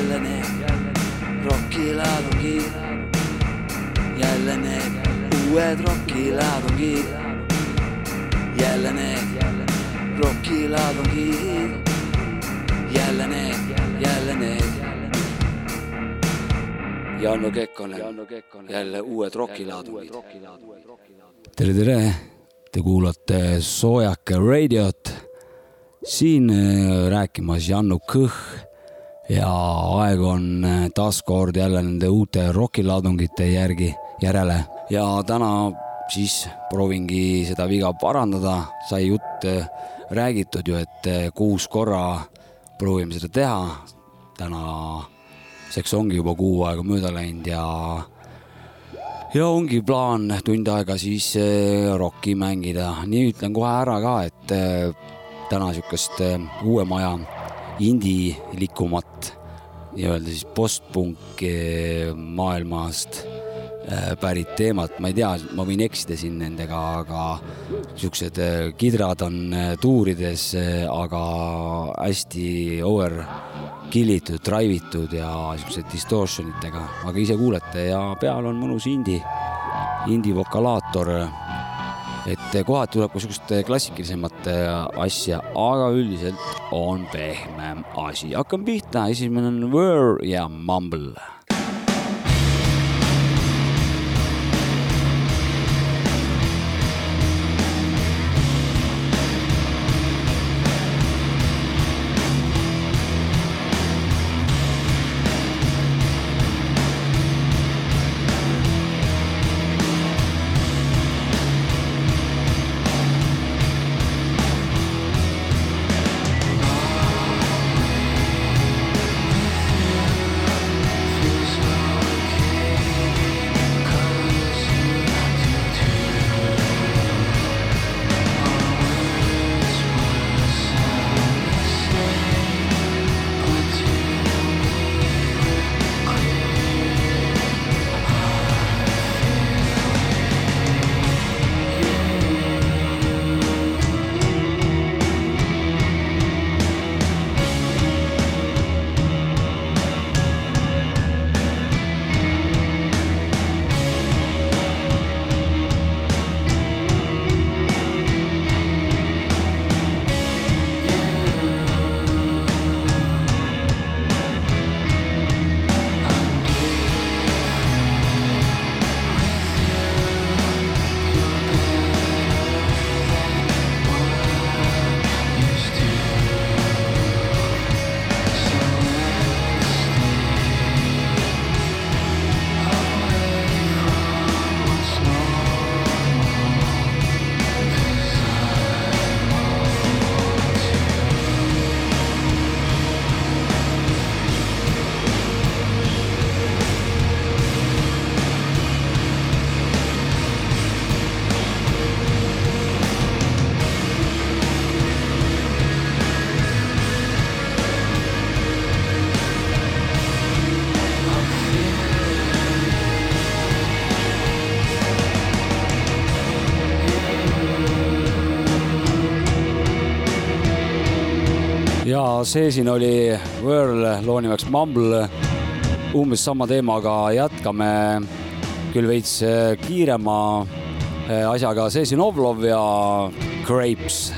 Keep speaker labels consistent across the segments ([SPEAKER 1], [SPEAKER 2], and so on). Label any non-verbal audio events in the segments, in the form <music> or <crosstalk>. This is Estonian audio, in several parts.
[SPEAKER 1] jälle need rokilaadungid, jälle need uued rokilaadungid, jälle need rokilaadungid, jälle need, jälle need. Janno Kekkonen, jälle uued rokilaadungid.
[SPEAKER 2] tere, tere, te kuulate Soojake raadiot. siin äh, rääkimas Jannu Kõh ja aeg on äh, taaskord jälle nende uute rokilaadungite järgi, järele. Ja täna siis proovingi seda viga parandada, sai jutt äh, räägitud ju, et kuus korra proovime seda teha. tänaseks ongi juba kuu aega mööda läinud ja ja ongi plaan tund aega siis rokki mängida, nii ütlen kohe ära ka, et täna sihukest uue maja indilikumat nii-öelda siis postpunk maailmast pärit teemat, ma ei tea, ma võin eksida siin nendega, aga siuksed kidrad on tuurides, aga hästi over killitud, drive itud ja siukse distortion itega, aga ise kuulete ja peal on mõnus indie, indie vokalaator. Et kohati tuleb ka siukest klassikalisemat asja, aga üldiselt on pehmem asi. hakkame pihta, esimene on Whir ja Mumble ja see siin oli Whirl, loo nimeks Mumble. umbes sama teemaga jätkame. Küll veits kiirema asjaga, see siin Ovlov ja Grapes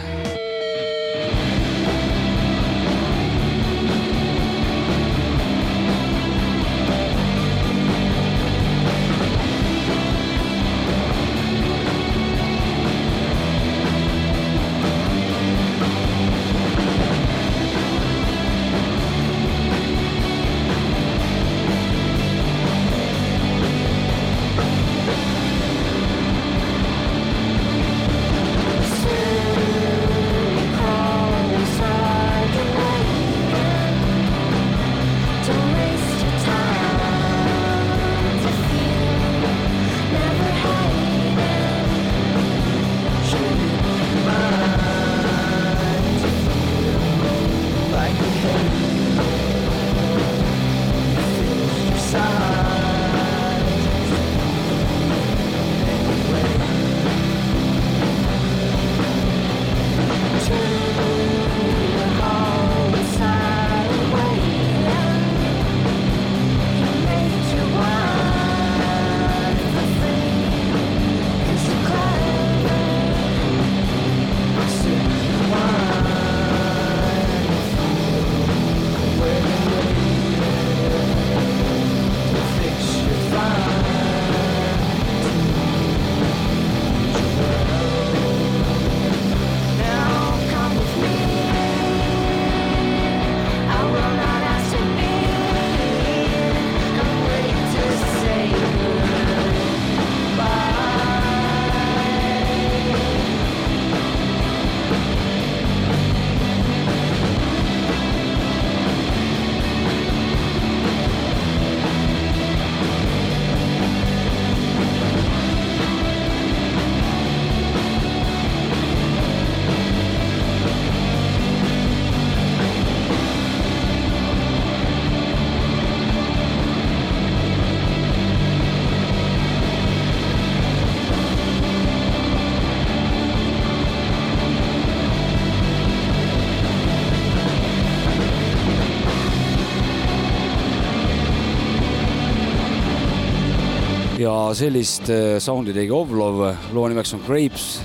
[SPEAKER 3] ja sellist äh, sound'i tegi Ovlov, loo nimeks on Grapes,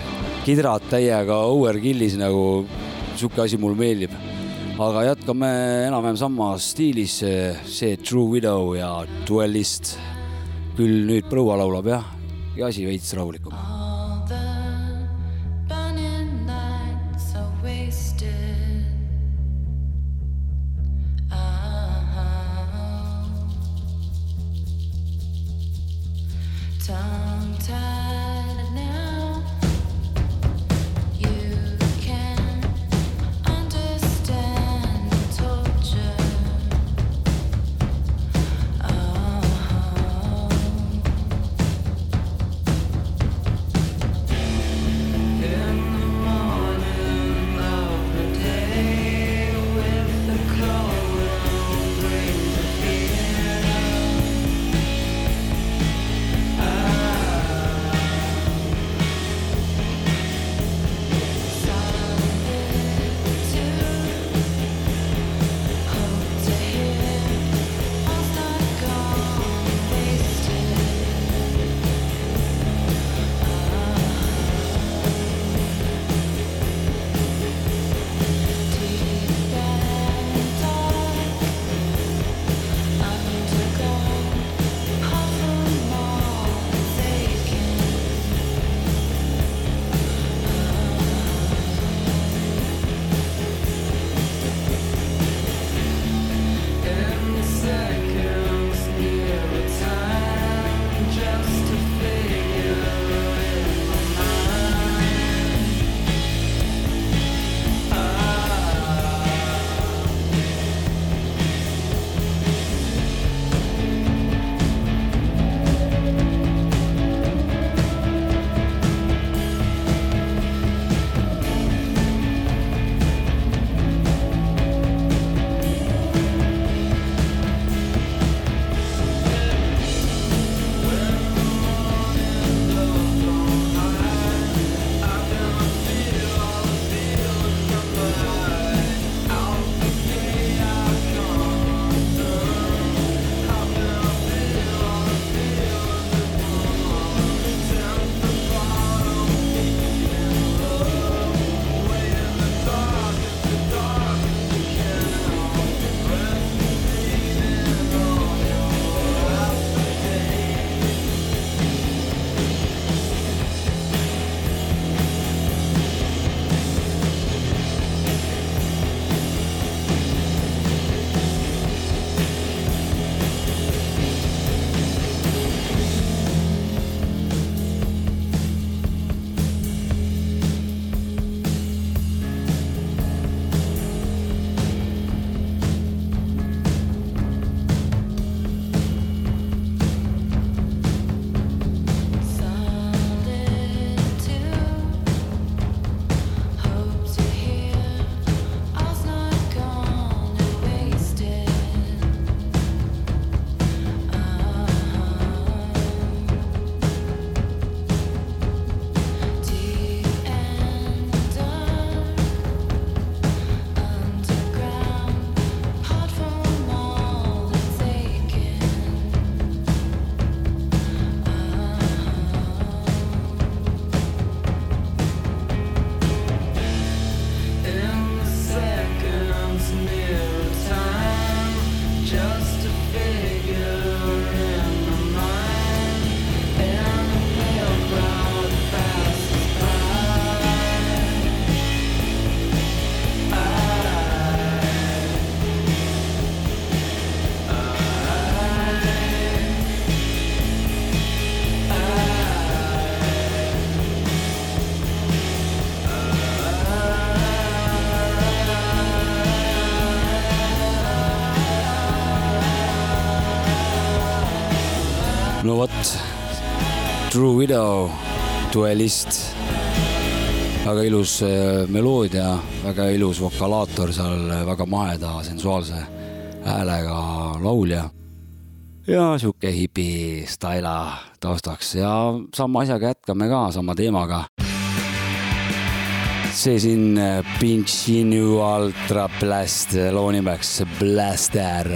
[SPEAKER 3] kidrad täiega overkill'is nagu, sihuke asi mulle meeldib. aga jätkame enam-vähem samas stiilis, see True Widow ja Duellist. küll nüüd proua laulab jah, ja asi veits rahulikum vot, True Widow, duellist. väga ilus äh, meloodia, väga ilus vokalaator seal, väga maheda sensuaalse häälega laulja. ja sihuke hipi staila taustaks ja sama asjaga jätkame ka, sama teemaga see siin äh, Pink Shinu Ultra Blast loo nimeks Blaster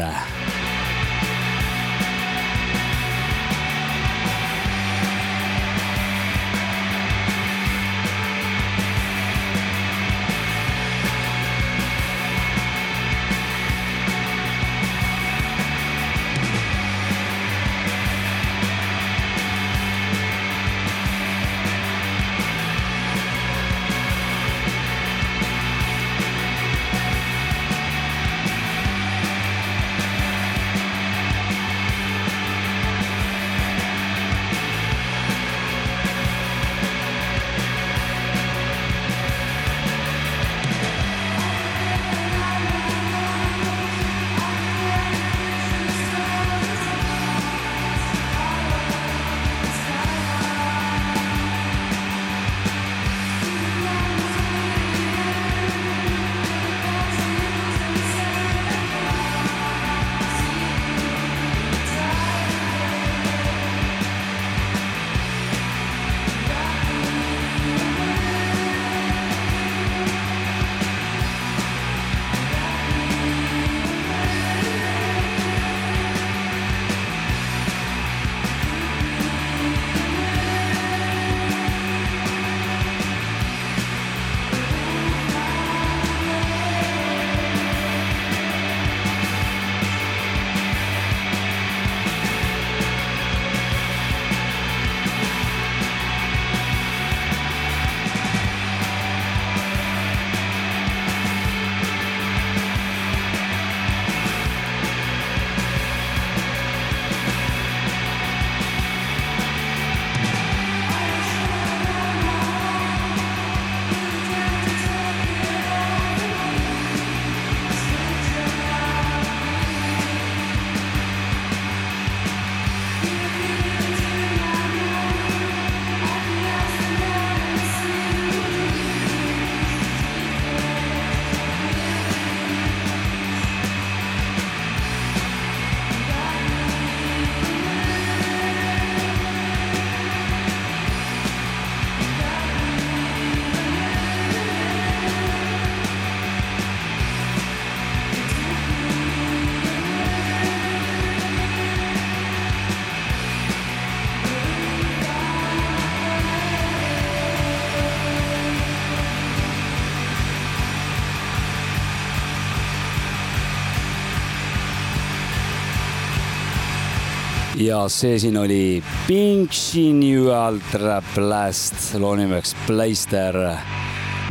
[SPEAKER 2] ja see siin oli Pink Shinual Trap Blast, loo nimeks Pleister.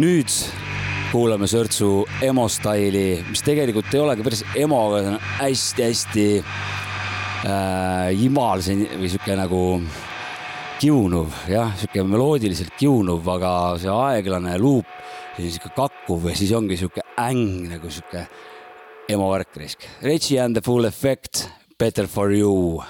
[SPEAKER 2] nüüd kuulame Sörtsu emo staili, mis tegelikult ei olegi päris emo, aga see on hästi-hästi äh, imal, see või sihuke nagu kiunuv, jah, sihuke meloodiliselt kiunuv, aga see aeglane luup, sihuke kakkuv ja siis ongi sihuke äng nagu sihuke emo värk risk. Reggie and the full effect, better for you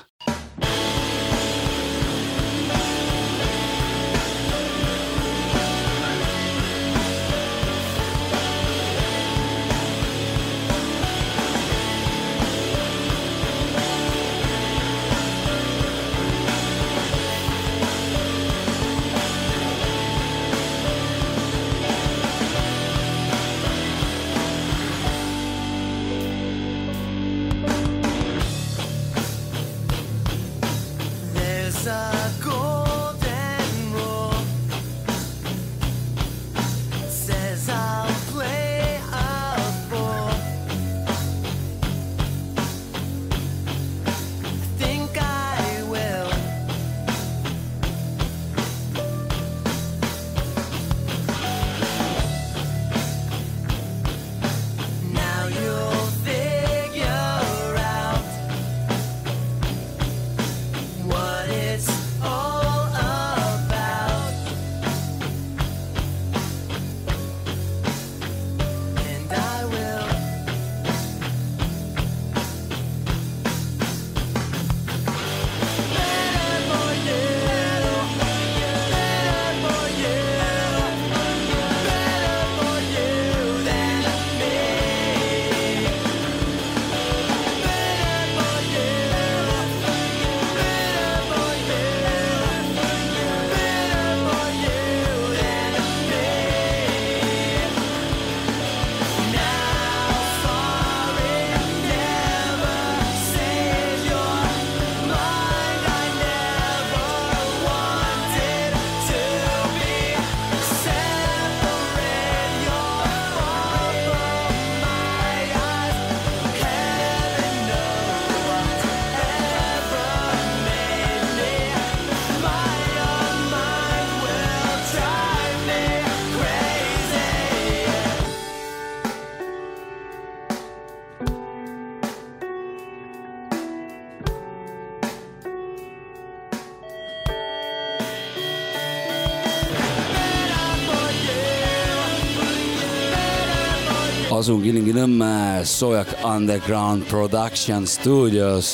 [SPEAKER 2] asun Kilingi-Nõmme Sojak Underground Production stuudios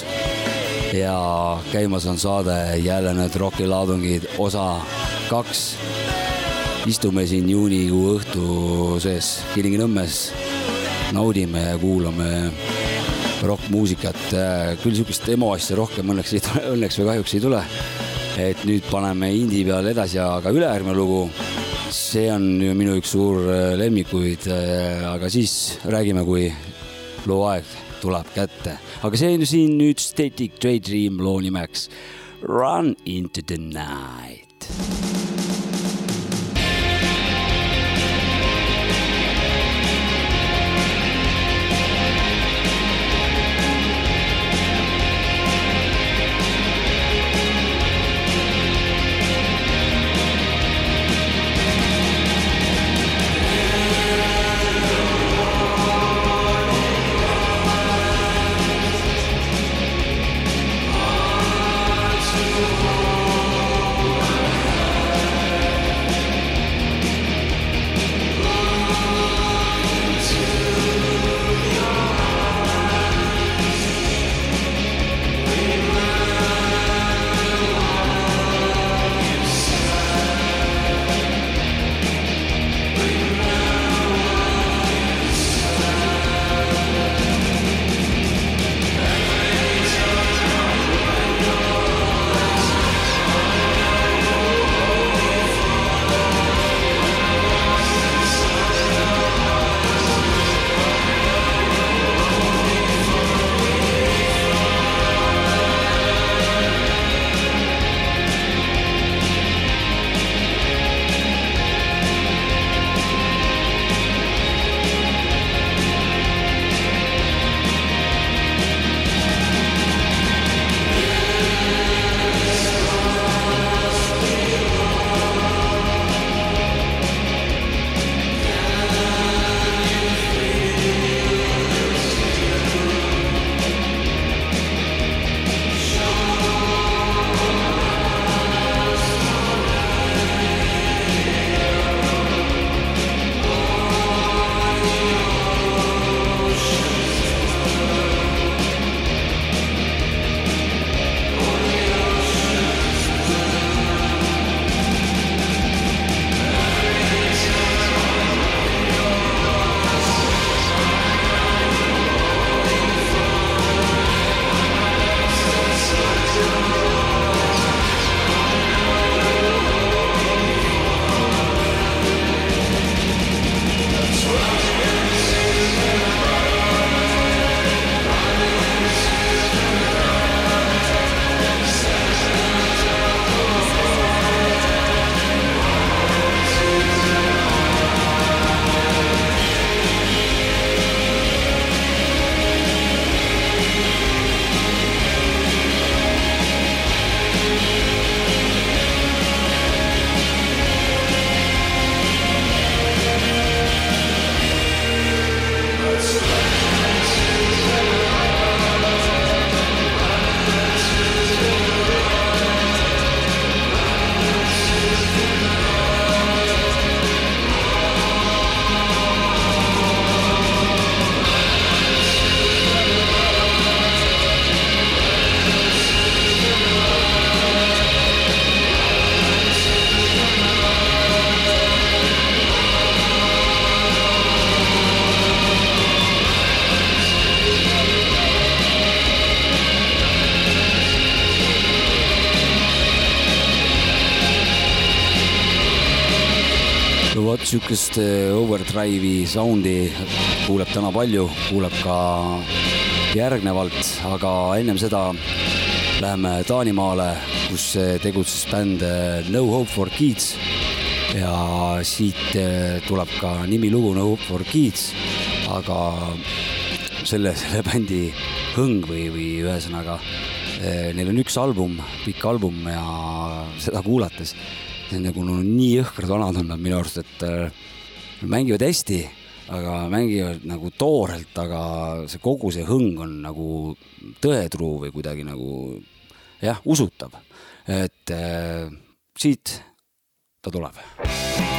[SPEAKER 2] ja käimas on saade jälle need rokilaadungid osa kaks. istume siin juunikuu õhtu sees Kilingi-Nõmmes, naudime ja kuulame rokkmuusikat, küll sihukest emo asja rohkem õnneks ei tule, õnneks või kahjuks ei tule. et nüüd paneme indie peale edasi, aga ülejärgmine lugu see on minu üks suur äh, lemmikuid, äh, aga siis räägime, kui loo aeg tuleb kätte. aga see on siin nüüd Static Daydream loo nimeks Run into the night. Sihukest äh, overdrive'i sound'i kuuleb täna palju, kuuleb ka järgnevalt, aga ennem seda läheme Taanimaale, kus tegutses bänd No Hope for Kids. Ja siit tuleb ka nimilugu No Hope for Kids, aga selle, selle bändi hõng või, või ühesõnaga neil on üks album, pikk album ja seda kuulates nagu no, nii jõhkrad vanad on nad minu arust, et äh, mängivad hästi, aga mängivad nagu toorelt, aga see kogu see hõng on nagu tõetruu või kuidagi nagu jah, usutav. et äh, siit ta tuleb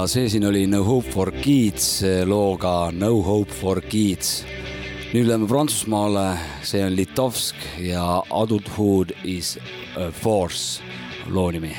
[SPEAKER 2] ja see siin oli No Hope for Kids looga No Hope for Kids. nüüd läheme Prantsusmaale, see on Litovsk ja Adulthood is a force loo nimi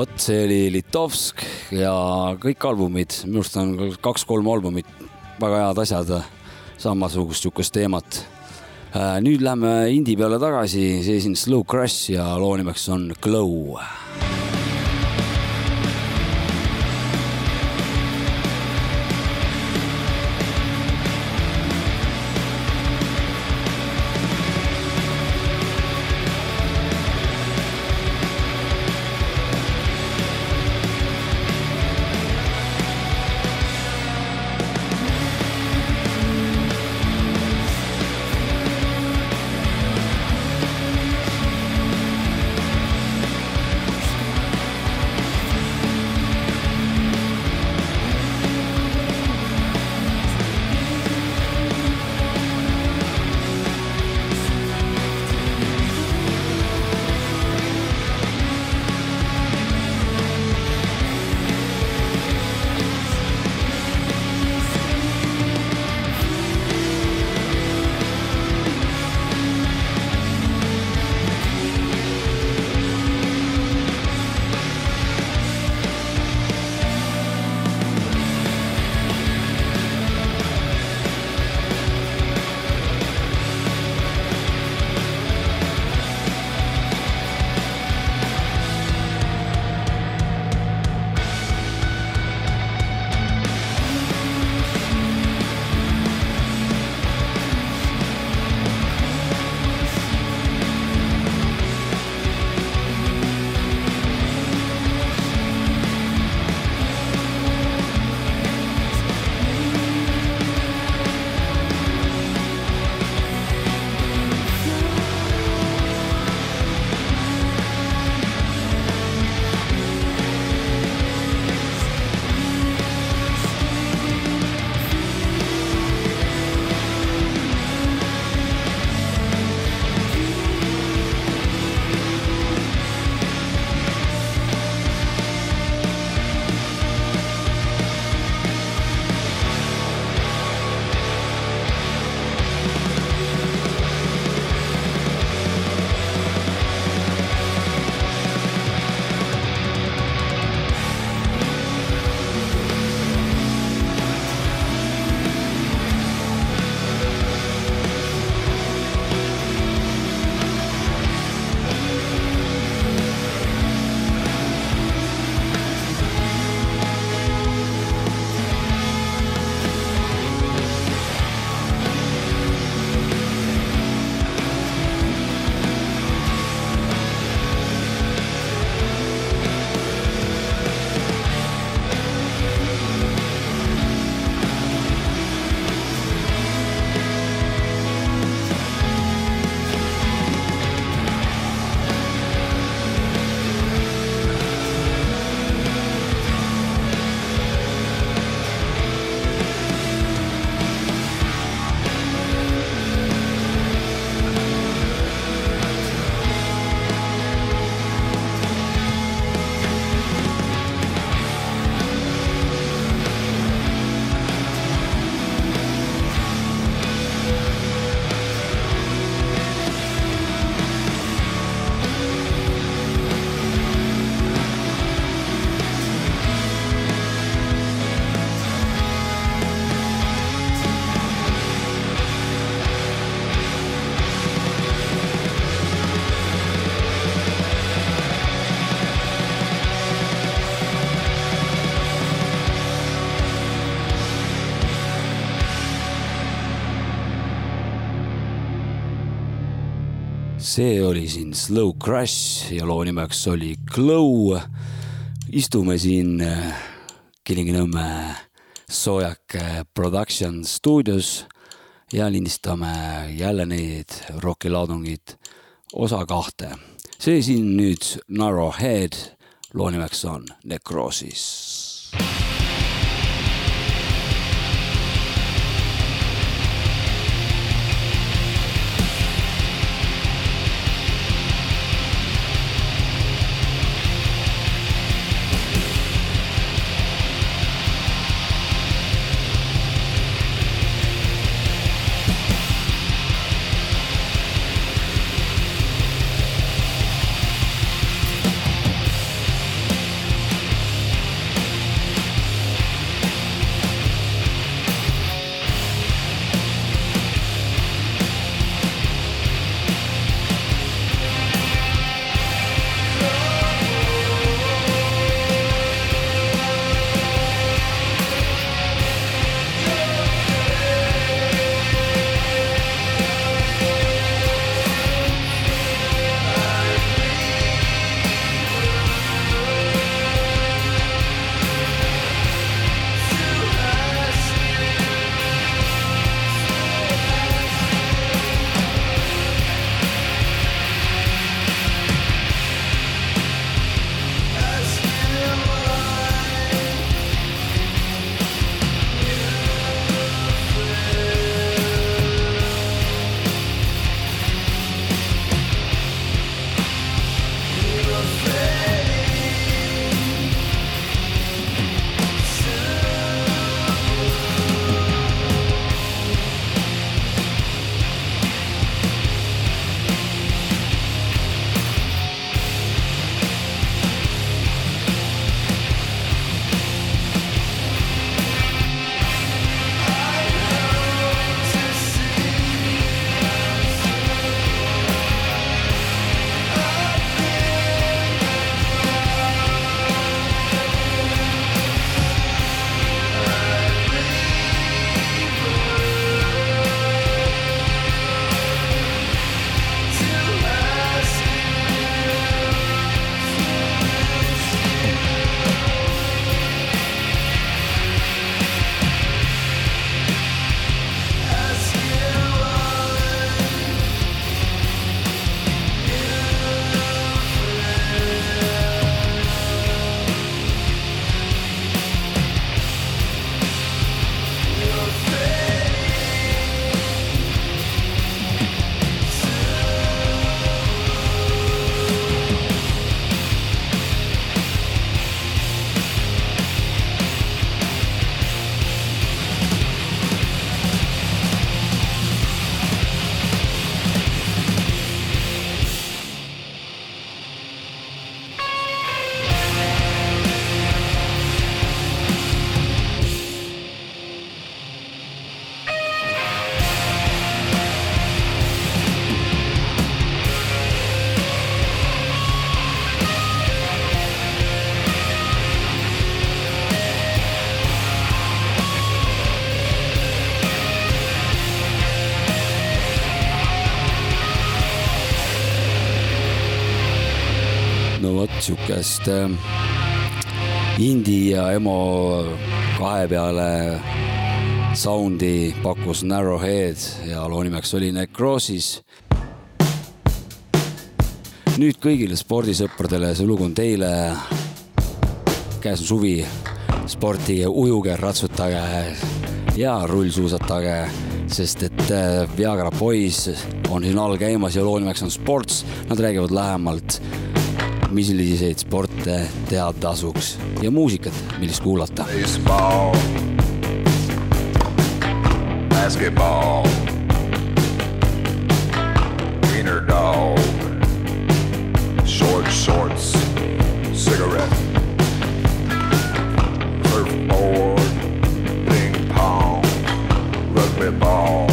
[SPEAKER 2] vot, see oli Litovsk ja kõik albumid, minu arust on kaks-kolm albumit, väga head asjad, samasugust sihukest teemat. Äh, nüüd lähme indie peale tagasi, see siin Slow Crash ja loo nimeks on Glow see oli siin Slow Crash ja loo nimeks oli Glow. istume siin äh, Kilingi-Nõmme Soojak äh, Production stuudios ja lindistame jälle neid rokilaadungid osa kahte. see siin nüüd Narrow Head, loo nimeks on Necrosis
[SPEAKER 4] sihukest äh, indie ja emo kahe peale soundi pakkus Narrowhead ja loo nimeks oli Necrosis. nüüd kõigile spordisõpradele, see lugu on teile. käes on suvi, sportige, ujuge, ratsutage ja rullsuusatage, sest et äh, Viagra Boys on siin all käimas ja loo nimeks on Sports. Nad räägivad lähemalt milliseid sporte teha tasuks ja muusikat, millist kuulata. Basketball, wiener dog, short shorts, cigarette, surfboard, ping pong, rugby ball,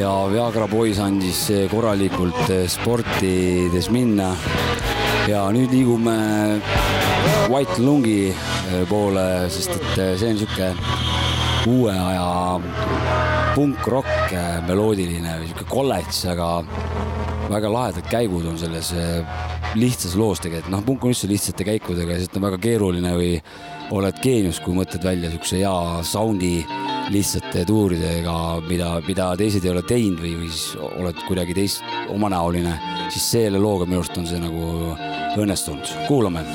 [SPEAKER 4] ja Viagra Boys andis korralikult sportides minna. ja nüüd liigume White Lungi poole, sest et see on sihuke uue aja punkrock, meloodiline, sihuke kolledž, aga väga lahedad käigud on selles lihtsas loos tegelikult, noh, punk on üldse lihtsate käikudega, sest on väga keeruline või oled geenius, kui mõtled välja siukse hea sound'i lihtsate tuuridega, mida, mida teised ei ole teinud või, või siis oled kuidagi teist omanäoline, siis selle looga minu arust on see nagu õnnestunud. kuulame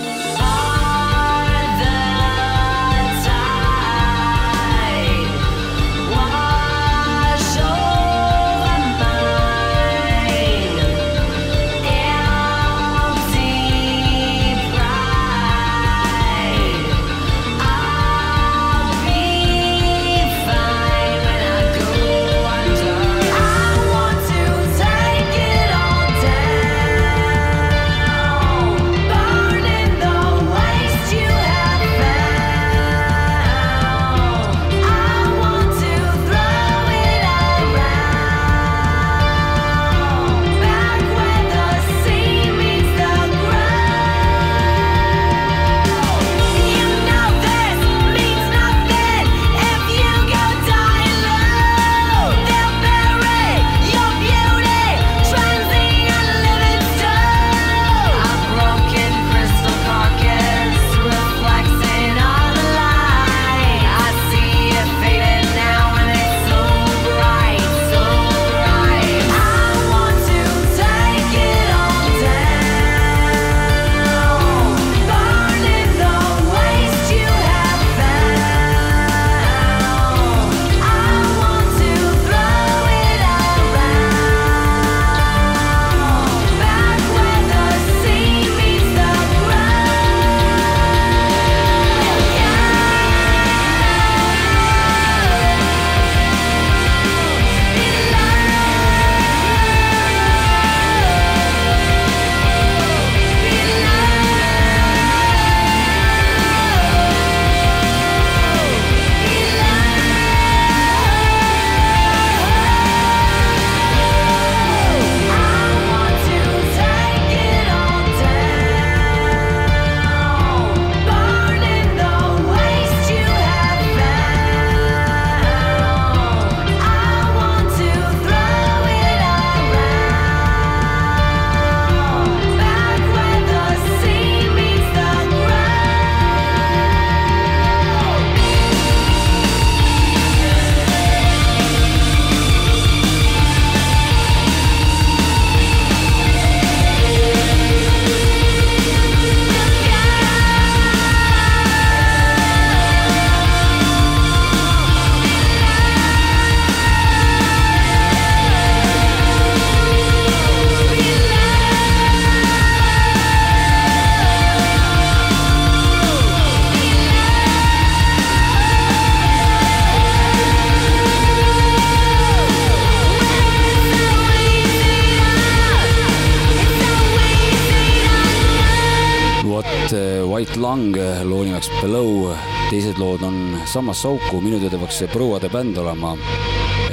[SPEAKER 5] samasse auku, minu teada peaks see prouade bänd olema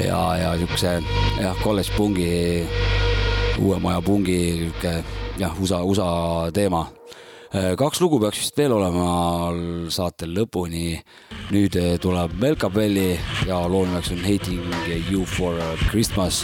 [SPEAKER 5] ja, ja siukse jah, kolledž pungi, uue maja pungi sihuke jah, USA, USA teema. Äh, kaks lugu peaks vist veel olema saate lõpuni. nüüd äh, tuleb Melkabelli ja loo nimeks on Hating You For Christmas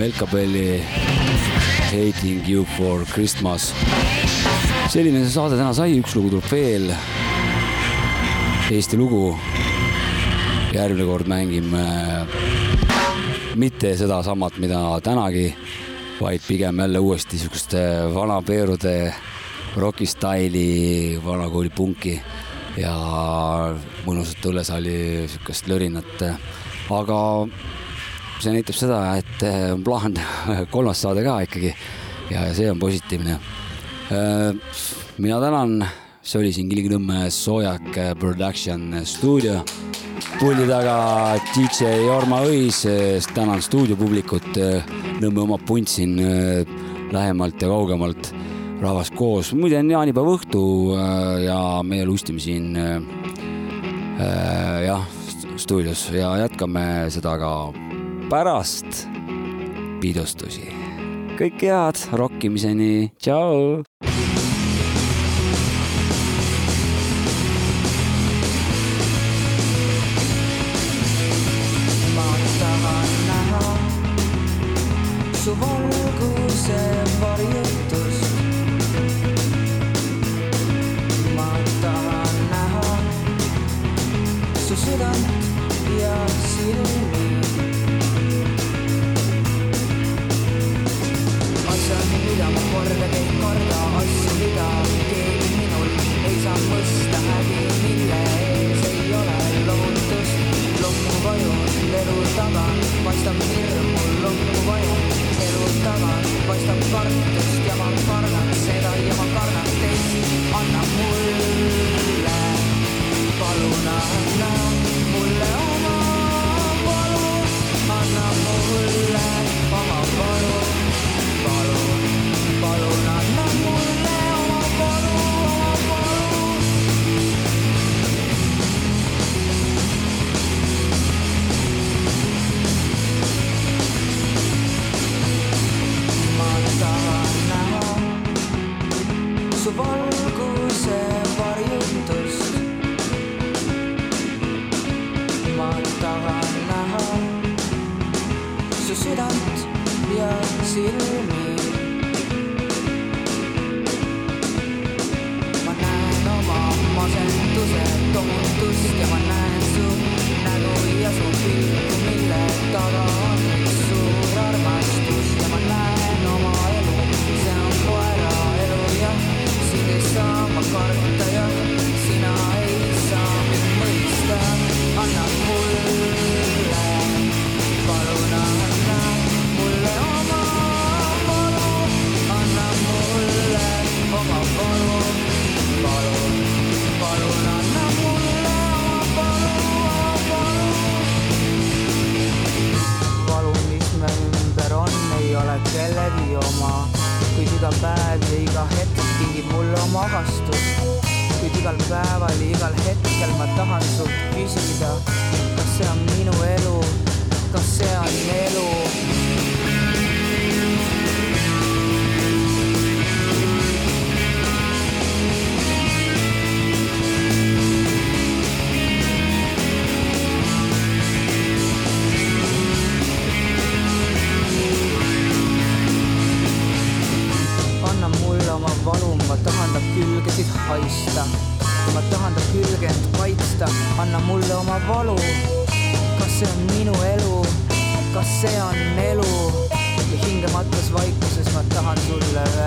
[SPEAKER 2] Velkapelli Hating you for Christmas.
[SPEAKER 5] selline see saade täna sai, üks lugu tuleb veel. Eesti lugu. järgmine kord mängime äh, mitte sedasamat, mida tänagi, vaid pigem jälle uuesti siukest vanapeerude rokistaili, vanakooli punki ja mõnusat õllesaali siukest lörinat. aga see näitab seda, et äh, on plaan <laughs> kolmas saade ka ikkagi ja, ja see on positiivne. Äh, mina tänan, see oli siin Kilingi-Nõmme Soojak äh, Production stuudio. puldi taga DJ Jorma Õis, tänan stuudiopublikut, Nõmme oma puntsin lähemalt ja kaugemalt rahvast koos. muide on jaanipäeva õhtu ja meie lustime siin jah, stuudios ja jätkame seda ka pärast pidustusi. kõike head, rokkimiseni, tšau.
[SPEAKER 6] see on elu ja hingematus vaikuses ma tahan sulle öelda.